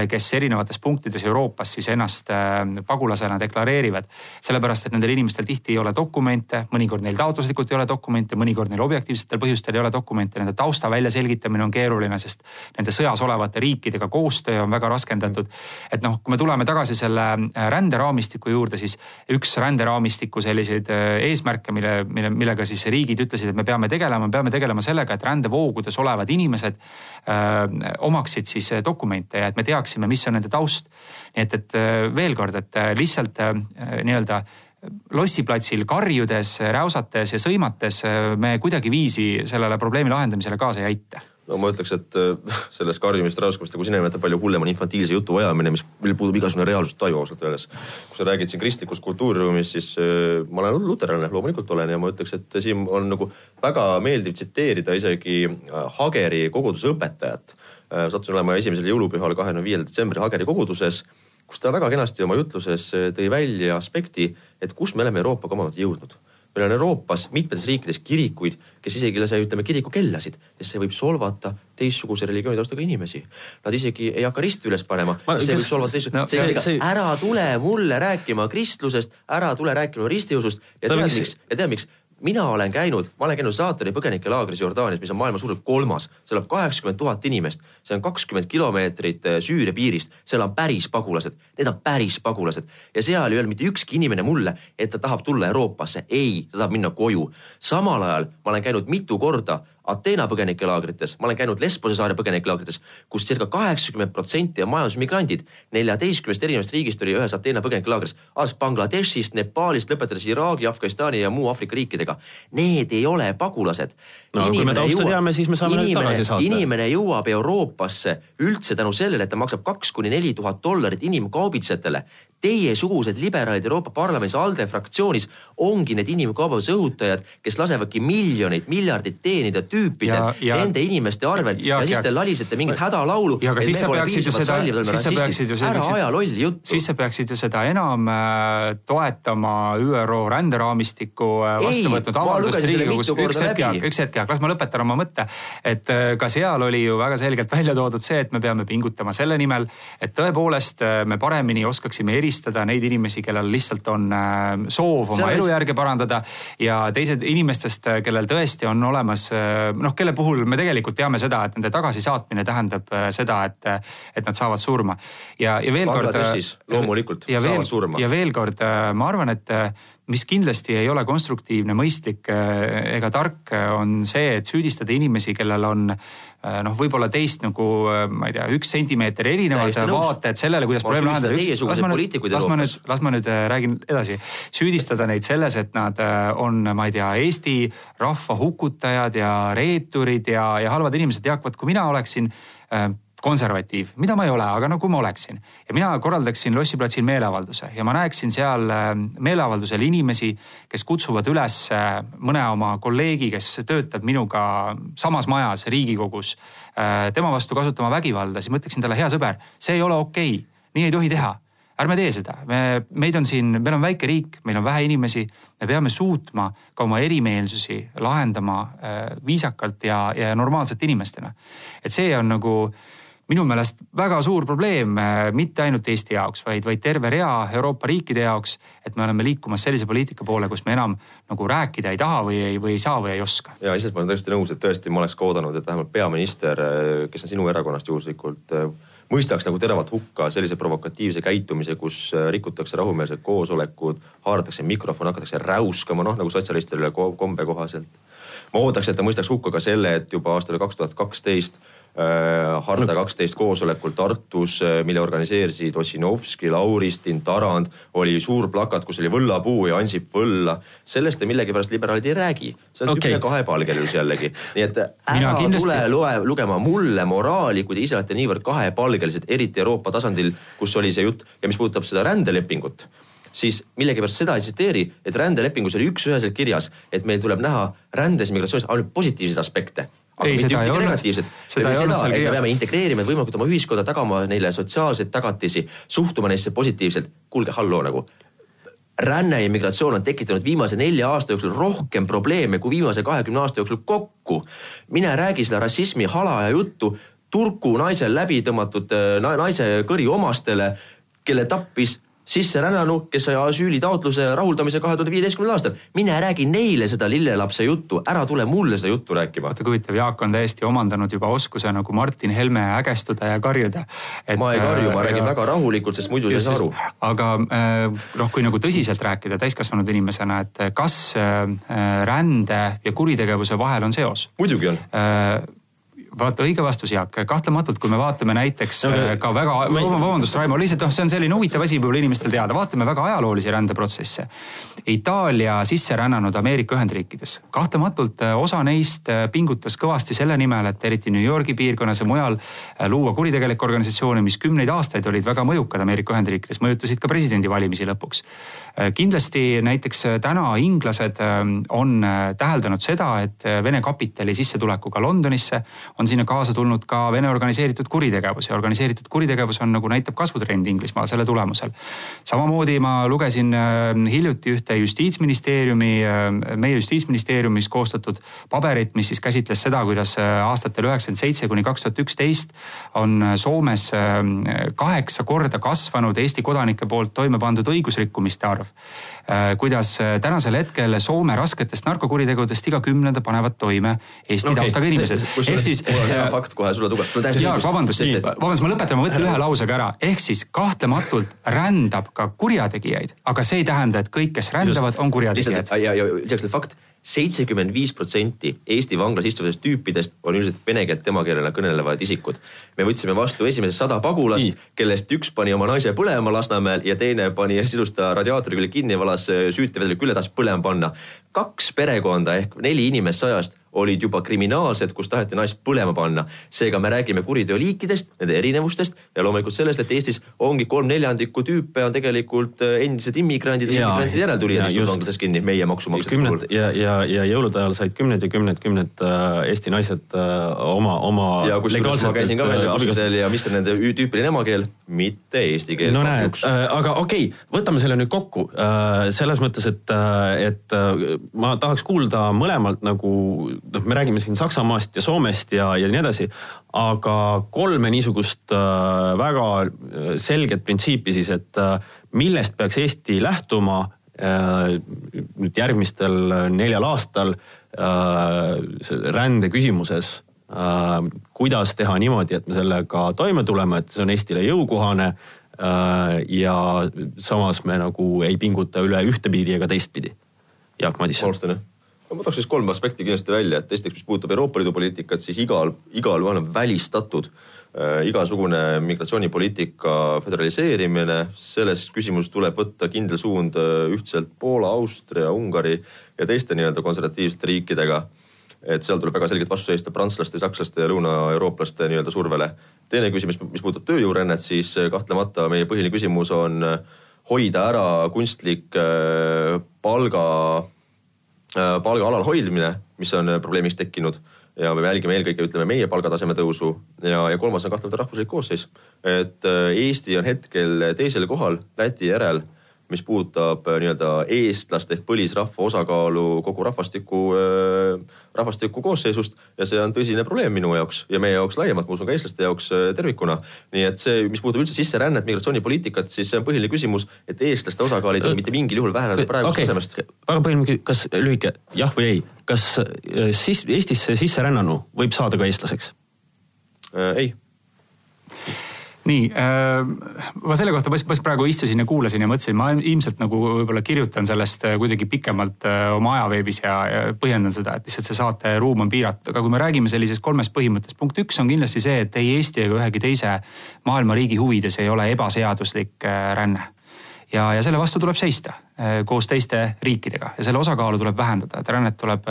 kes erinevates punktides Euroopas siis ennast äh, pagulasena deklareerivad. sellepärast, et nendel inimestel tihti ei ole dokumente, mõnikord neil taotluslikult ei ole dokumente, mõnikord neil objektiivsetel põhjustel ei ole dokumente, nende tausta väljaselgitamine on keeruline, sest nende sõjas olevate riikidega koostöö on väga raskendatud. et noh, kui me tuleme tagasi selle äh, ränderaamistiku juurde, siis üks ränderaamistiku selliseid eesmärke, mille, mille, millega siis riigid ütlesid, et me peame tegelema, peame tegelema sellega, et rändevoogudes olevad inimesed öö, omaksid siis dokumente ja et me me teaksime, mis on nende taust. nii et, et äh, veel kord, et äh, lihtsalt äh, nii-öelda lossiplatsil karjudes, räusates ja sõimates me kuidagiviisi sellele probleemi lahendamisele kaasa ei aita no ma ütleks, et sellest karjumist, räuskamist, nagu sina nimetad, palju hullem on infantiilse jutu ajamine, mis, millel puudub igasugune reaalsustaju ausalt öeldes. kui sa räägid siin kristlikust kultuuriruumist, siis äh, ma olen luterlane, loomulikult olen ja ma ütleks, et siin on nagu väga meeldiv tsiteerida isegi Hageri koguduse õpetajat Äh, sattusin olema esimesel jõulupühal, kahekümne viiendal detsembril Hageri koguduses, kus ta väga kenasti oma jutluses äh, tõi välja aspekti, et kus me oleme Euroopaga omamoodi jõudnud. Meil on Euroopas mitmetes riikides kirikuid, kes isegi ei lase, ütleme, kirikukellasid, sest see võib solvata teistsuguse religiooni taustaga inimesi. Nad isegi ei hakka risti üles panema, see võib solvata teistsugust no,, see, see, see... ära tule mulle rääkima kristlusest, ära tule rääkima ristiusust ja tead miks, ja tead miks mina olen käinud, ma olen käinud Saatari põgenikelaagris Jordaanias, mis on maailma suuruselt kolmas, seal elab kaheksakümmend tuhat inimest, see on kakskümmend kilomeetrit eh, Süüria piirist, seal on päris pagulased, need on päris pagulased. Ja seal ei öelnud mitte ükski inimene mulle, et ta tahab tulla Euroopasse, ei, ta tahab minna koju. samal ajal ma olen käinud mitu korda Ateena põgenikelaagrites, ma olen käinud Lesbose saare põgenikelaagrites, kus circa kaheksakümmend protsenti on majandusmigrandid. neljateistkümnest erinevast riigist oli ühes Ateena põgenikelaagris, alates Bangladeshist, Nepaalist, lõpetades Iraagi, Afganistani ja muu Aafrika riikidega. Need ei ole pagulased. No inimene kui me tausta jõuab, teame, siis me saame inimene, need tagasi saata. inimene jõuab Euroopasse üldse tänu sellele, et ta maksab kaks kuni neli tuhat dollarit inimkaubitsejatele teiesugused liberaalid Euroopa Parlamendis, ALDE fraktsioonis ongi need inimkaubanduse õhutajad, kes lasevadki miljoneid, miljardid teenida tüüpidel nende inimeste arvel ja, ja, siis te lalisete mingit hädalaulu. siis sa peaksid ju seda, siis sa peaksid ju seda. ära aja lolli juttu. siis sa peaksid ju seda enam äh, toetama ÜRO ränderaamistiku äh, vastu võtnud avaldust Riigikogus. üks hetk, üks hetk, Jaak, las ma lõpetan oma mõtte. et äh, ka seal oli ju väga selgelt välja toodud see, et me peame pingutama selle nimel, et tõepoolest me paremini oskaksime eristada neid inimesi, kellel lihtsalt on äh, soov oma elujärge parandada ja teised inimestest, äh, kellel tõesti on olemas äh, noh, kelle puhul me tegelikult teame seda, et nende tagasisaatmine tähendab seda, et, et nad saavad surma. ja, ja veel kord. loomulikult ja veel, saavad surma. ja veel kord ma arvan, et mis kindlasti ei ole konstruktiivne, mõistlik ega tark, on see, et süüdistada inimesi, kellel on Äh, noh, võib-olla teist nagu ma ei tea, üks sentimeeter erinevad vaated sellele, kuidas probleem lahendada. las ma nüüd, las ma nüüd, las ma nüüd räägin edasi. süüdistada neid selles, et nad on, ma ei tea, Eesti rahva hukutajad ja reeturid ja, ja halvad inimesed. Jaak, vot kui mina oleksin konservatiiv, mida ma ei ole, aga no kui ma oleksin. Ja mina korraldaksin Lossi platsil meeleavalduse ja ma näeksin seal äh, meeleavaldusel inimesi, kes kutsuvad üles äh, mõne oma kolleegi, kes töötab minuga samas majas Riigikogus, äh, tema vastu kasutama vägivalda, siis ma ütleksin talle, hea sõber, see ei ole okei. Okay., nii ei tohi teha. Ärme tee seda, me, meid on siin, meil on väike riik, meil on vähe inimesi, me peame suutma ka oma erimeelsusi lahendama äh, viisakalt ja, ja normaalsete inimestena. et see on nagu äh, minu meelest väga suur probleem äh, mitte ainult Eesti jaoks, vaid, vaid terve rea Euroopa riikide jaoks. et me oleme liikumas sellise poliitika poole, kus me enam nagu rääkida ei taha või ei, või ei saa või ei oska. ja iseenesest ma olen tõesti nõus, et tõesti ma oleks ka oodanud, et vähemalt peaminister, äh, kes on sinu erakonnast juhuslikult äh, mõistaks nagu teravalt hukka sellise provokatiivse käitumise, kus rikutakse rahumeelsed koosolekud, haaratakse mikrofon, hakatakse räuskama, noh nagu sotsialistidele kombe kohaselt. ma ootaks, et ta mõistaks hukka ka selle, et juba aastal kaks tuhat kaksteist harta kaksteist koosolekul Tartus, äh, mille organiseerisid Ossinovski, Lauristin, Tarand. oli suur plakat, kus oli võllapuu ja Ansip võlla. sellest te millegipärast liberaalid ei räägi. see on okay. tüüpiline kahepalgelisus jällegi. nii et ära kindlasti... tule loe, lugema mulle moraali, kui te ise olete niivõrd kahepalgelised, eriti Euroopa tasandil, kus oli see jutt ja mis puudutab seda rändelepingut siis millegipärast seda ei tsiteeri, et rändelepingus oli üks-üheselt kirjas, et meil tuleb näha rändes, migratsioonis ainult positiivseid aspekte ei, seda ei olnud. seda ei olnud seal kirjas. me peame integreerima võimalikult oma ühiskonda, tagama neile sotsiaalseid tagatisi, suhtuma neisse positiivselt. kuulge, halloo nagu ränne ja migratsioon on tekitanud viimase nelja aasta jooksul rohkem probleeme kui viimase kahekümne aasta jooksul kokku. mine räägi seda rassismi hala ja juttu Turku naisel läbi tõmmatud naise kõri omastele, kelle tappis sisserännanu, kes sai asüülitaotluse rahuldamise kahe tuhande viieteistkümnendal aastal. mine räägi neile seda lillelapse juttu, ära tule mulle seda juttu rääkima. vaata kui huvitav, Jaak on täiesti omandanud juba oskuse nagu Martin Helme ägestuda ja karjuda. ma ei karju, ma äh, räägin ja... väga rahulikult, sest muidu sa ei saa aru. aga äh, noh, kui nagu tõsiselt rääkida täiskasvanud inimesena, et kas äh, rände ja kuritegevuse vahel on seos? muidugi on vaata õige vastus, Jaak, kahtlematult, kui me vaatame näiteks no, ka väga, vabandust, Raimo, lihtsalt noh, see on selline huvitav asi võib-olla inimestel teada, vaatame väga ajaloolisi rändeprotsesse. Itaalia sisse rännanud Ameerika Ühendriikides, kahtlematult äh, osa neist äh, pingutas kõvasti selle nimel, et eriti New Yorgi piirkonnas ja mujal äh, luua kuritegelikke organisatsioone, mis kümneid aastaid olid väga mõjukad Ameerika Ühendriikides, mõjutasid ka presidendivalimisi lõpuks. Kindlasti näiteks täna inglased on täheldanud seda, et Vene kapitali sissetulekuga Londonisse on sinna kaasa tulnud ka Vene organiseeritud kuritegevus ja organiseeritud kuritegevus on nagu näitab kasvutrend Inglismaal selle tulemusel. samamoodi ma lugesin äh, hiljuti ühte justiitsministeeriumi, äh, meie justiitsministeeriumis koostatud paberit, mis siis käsitles seda, kuidas äh, aastatel üheksakümmend seitse kuni kaks tuhat üksteist on Soomes kaheksa korda kasvanud Eesti kodanike poolt toime pandud õigusrikkumiste arv kuidas tänasel hetkel Soome rasketest narkokuritegudest iga kümnenda panevad toime Eesti okay. taustaga inimesed. ehk siis mul on hea fakt kohe sulle tuua. Jaak, vabandust, vabandust, ma lõpetan, ma mõtlen ühe lausega ära. ehk siis kahtlematult rändab ka kurjategijaid, aga see ei tähenda, et kõik, kes rändavad, on kurjategijad. ja, ja lisaks fakt seitsekümmend viis protsenti Eesti vanglas istuvatest tüüpidest on üldiselt vene keelt emakeelena kõnelevad isikud. me võtsime vastu esimesed sada pagulast, kellest üks pani oma naise põlema Lasnamäel ja teine pani siis ta radiaatori külge kinni, valas süütevedeliku üle, tahtis põlema panna. kaks perekonda ehk neli inimest sajast olid juba kriminaalsed, kus taheti naist põlema panna. seega me räägime kuriteoliikidest, nende erinevustest ja loomulikult sellest, et Eestis ongi kolm neljandikku tüüpe on tegelikult äh, endised immigrandid ja immigrantide järeltulijad istuvad vanglates kinni meie maksumaksjate puhul. ja, ja, ja jõulude ajal said kümned ja kümned, kümned äh, Eesti naised äh, oma, oma. ja kusjuures ma käisin ka väljakutsudel ja mis on nende tüüpiline emakeel, mitte eesti keel. no näed, aga okei okay,, võtame selle nüüd kokku selles mõttes, et, et ma tahaks kuulda mõlemalt nagu noh, me räägime siin Saksamaast ja Soomest ja, ja nii edasi, aga kolme niisugust äh, väga äh, selget printsiipi siis, et äh, millest peaks Eesti lähtuma äh, nüüd järgmistel neljal aastal rände küsimuses kuidas teha niimoodi, et me sellega toime tuleme, et see on Eestile jõukohane ja samas me nagu ei pinguta üle ühtepidi ega teistpidi. Jaak Madisson. alustan jah ma tooks siis kolm aspekti kindlasti välja, et esiteks, mis puudutab Euroopa Liidu poliitikat, siis igal, igal juhul on välistatud äh, igasugune migratsioonipoliitika föderaliseerimine. selles küsimuses tuleb võtta kindel suund äh, ühtselt Poola, Austria, Ungari ja teiste nii-öelda konservatiivsete riikidega. et seal tuleb väga selgelt vastu seista prantslaste, sakslaste ja lõunaeurooplaste nii-öelda survele. teine küsimus, mis puudutab tööjõurännet, siis äh, kahtlemata meie põhiline küsimus on äh, hoida ära kunstlik palga Äh, palga alal hoidmine, mis on äh, probleemiks tekkinud ja me jälgime eelkõige, ütleme meie palgataseme tõusu ja, ja kolmas on kahtlemata rahvuslik koosseis. et äh, Eesti on hetkel teisel kohal Läti järel mis puudutab äh, nii-öelda eestlaste ehk põlisrahva osakaalu kogu rahvastiku, äh, rahvastiku koosseisust ja see on tõsine probleem minu jaoks ja meie jaoks laiemalt, ma usun ka eestlaste jaoks tervikuna. nii et see, mis puudutab üldse sisserännet, migratsioonipoliitikat, siis see on põhiline küsimus, et eestlaste osakaal ei tohi mitte mingil juhul väheneda praegusest okay. tasemest. väga põhiline, kas lühike jah või ei, kas siis Eestisse sisserännanu võib saada ka eestlaseks äh,? ei nii äh,, ma selle kohta just praegu istusin ja kuulasin ja mõtlesin, ma ilmselt nagu võib-olla kirjutan sellest äh, kuidagi pikemalt äh, oma ajaveebis ja, ja põhjendan seda, et lihtsalt see saate ruum on piiratud, aga kui me räägime sellisest kolmest põhimõttest, punkt üks on kindlasti see, et ei Eesti ega ühegi teise maailma riigi huvides ei ole ebaseaduslik äh, ränne. Ja, ja selle vastu tuleb seista koos teiste riikidega ja selle osakaalu tuleb vähendada, et rännet tuleb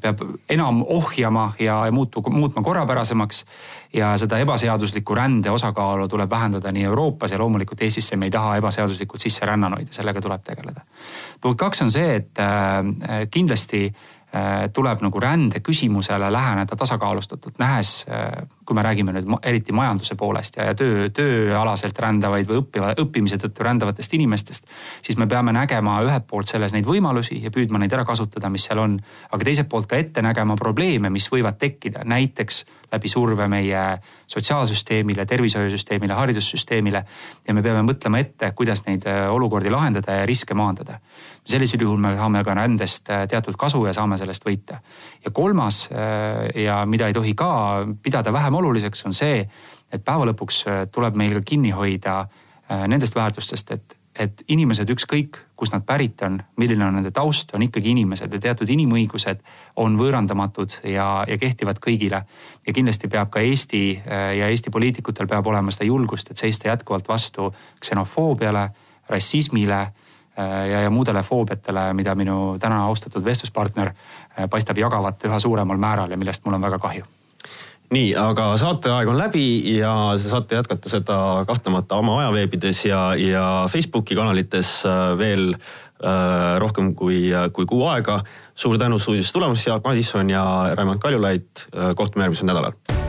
peab enam ohjama ja muutu, muutma korrapärasemaks. ja seda ebaseaduslikku rände osakaalu tuleb vähendada nii Euroopas ja loomulikult Eestisse me ei taha ebaseaduslikult sisserännanuid ja sellega tuleb tegeleda. punkt kaks on see, et äh, kindlasti Äh, tuleb nagu rände küsimusele läheneda tasakaalustatult, nähes, äh, kui me räägime nüüd eriti majanduse poolest ja, ja töö, tööalaselt rändavaid või õppiva, õppimise tõttu rändavatest inimestest. siis me peame nägema ühelt poolt selles neid võimalusi ja püüdma neid ära kasutada, mis seal on. aga teiselt poolt ka ette nägema probleeme, mis võivad tekkida, näiteks läbi surve meie sotsiaalsüsteemile, tervishoiusüsteemile, haridussüsteemile. ja me peame mõtlema ette, kuidas neid äh, olukordi lahendada ja riske maandada. sellisel juhul me saame ka rändest äh, teatud kasu ja saame sellest võita. ja kolmas äh, ja mida ei tohi ka pidada vähem oluliseks, on see, et päeva lõpuks tuleb meil ka kinni hoida nendest väärtustest, et et inimesed, ükskõik kust nad pärit on, milline on nende taust, on ikkagi inimesed ja teatud inimõigused on võõrandamatud ja, ja kehtivad kõigile. ja kindlasti peab ka Eesti äh, ja Eesti poliitikutel peab olema seda julgust, et seista jätkuvalt vastu ksenofoobiale, rassismile äh, ja, ja muudele foobiatele, mida minu täna austatud vestluspartner äh, paistab jagavat üha suuremal määral ja millest mul on väga kahju nii, aga saateaeg on läbi ja saate jätkata seda kahtlemata oma ajaveebides ja, ja Facebooki kanalites äh, veel äh, rohkem kui, kui kuu aega. suur tänu stuudiosse tulemast, Jaak Madisson ja Raimond Kaljulaid. Äh, kohtume järgmisel nädalal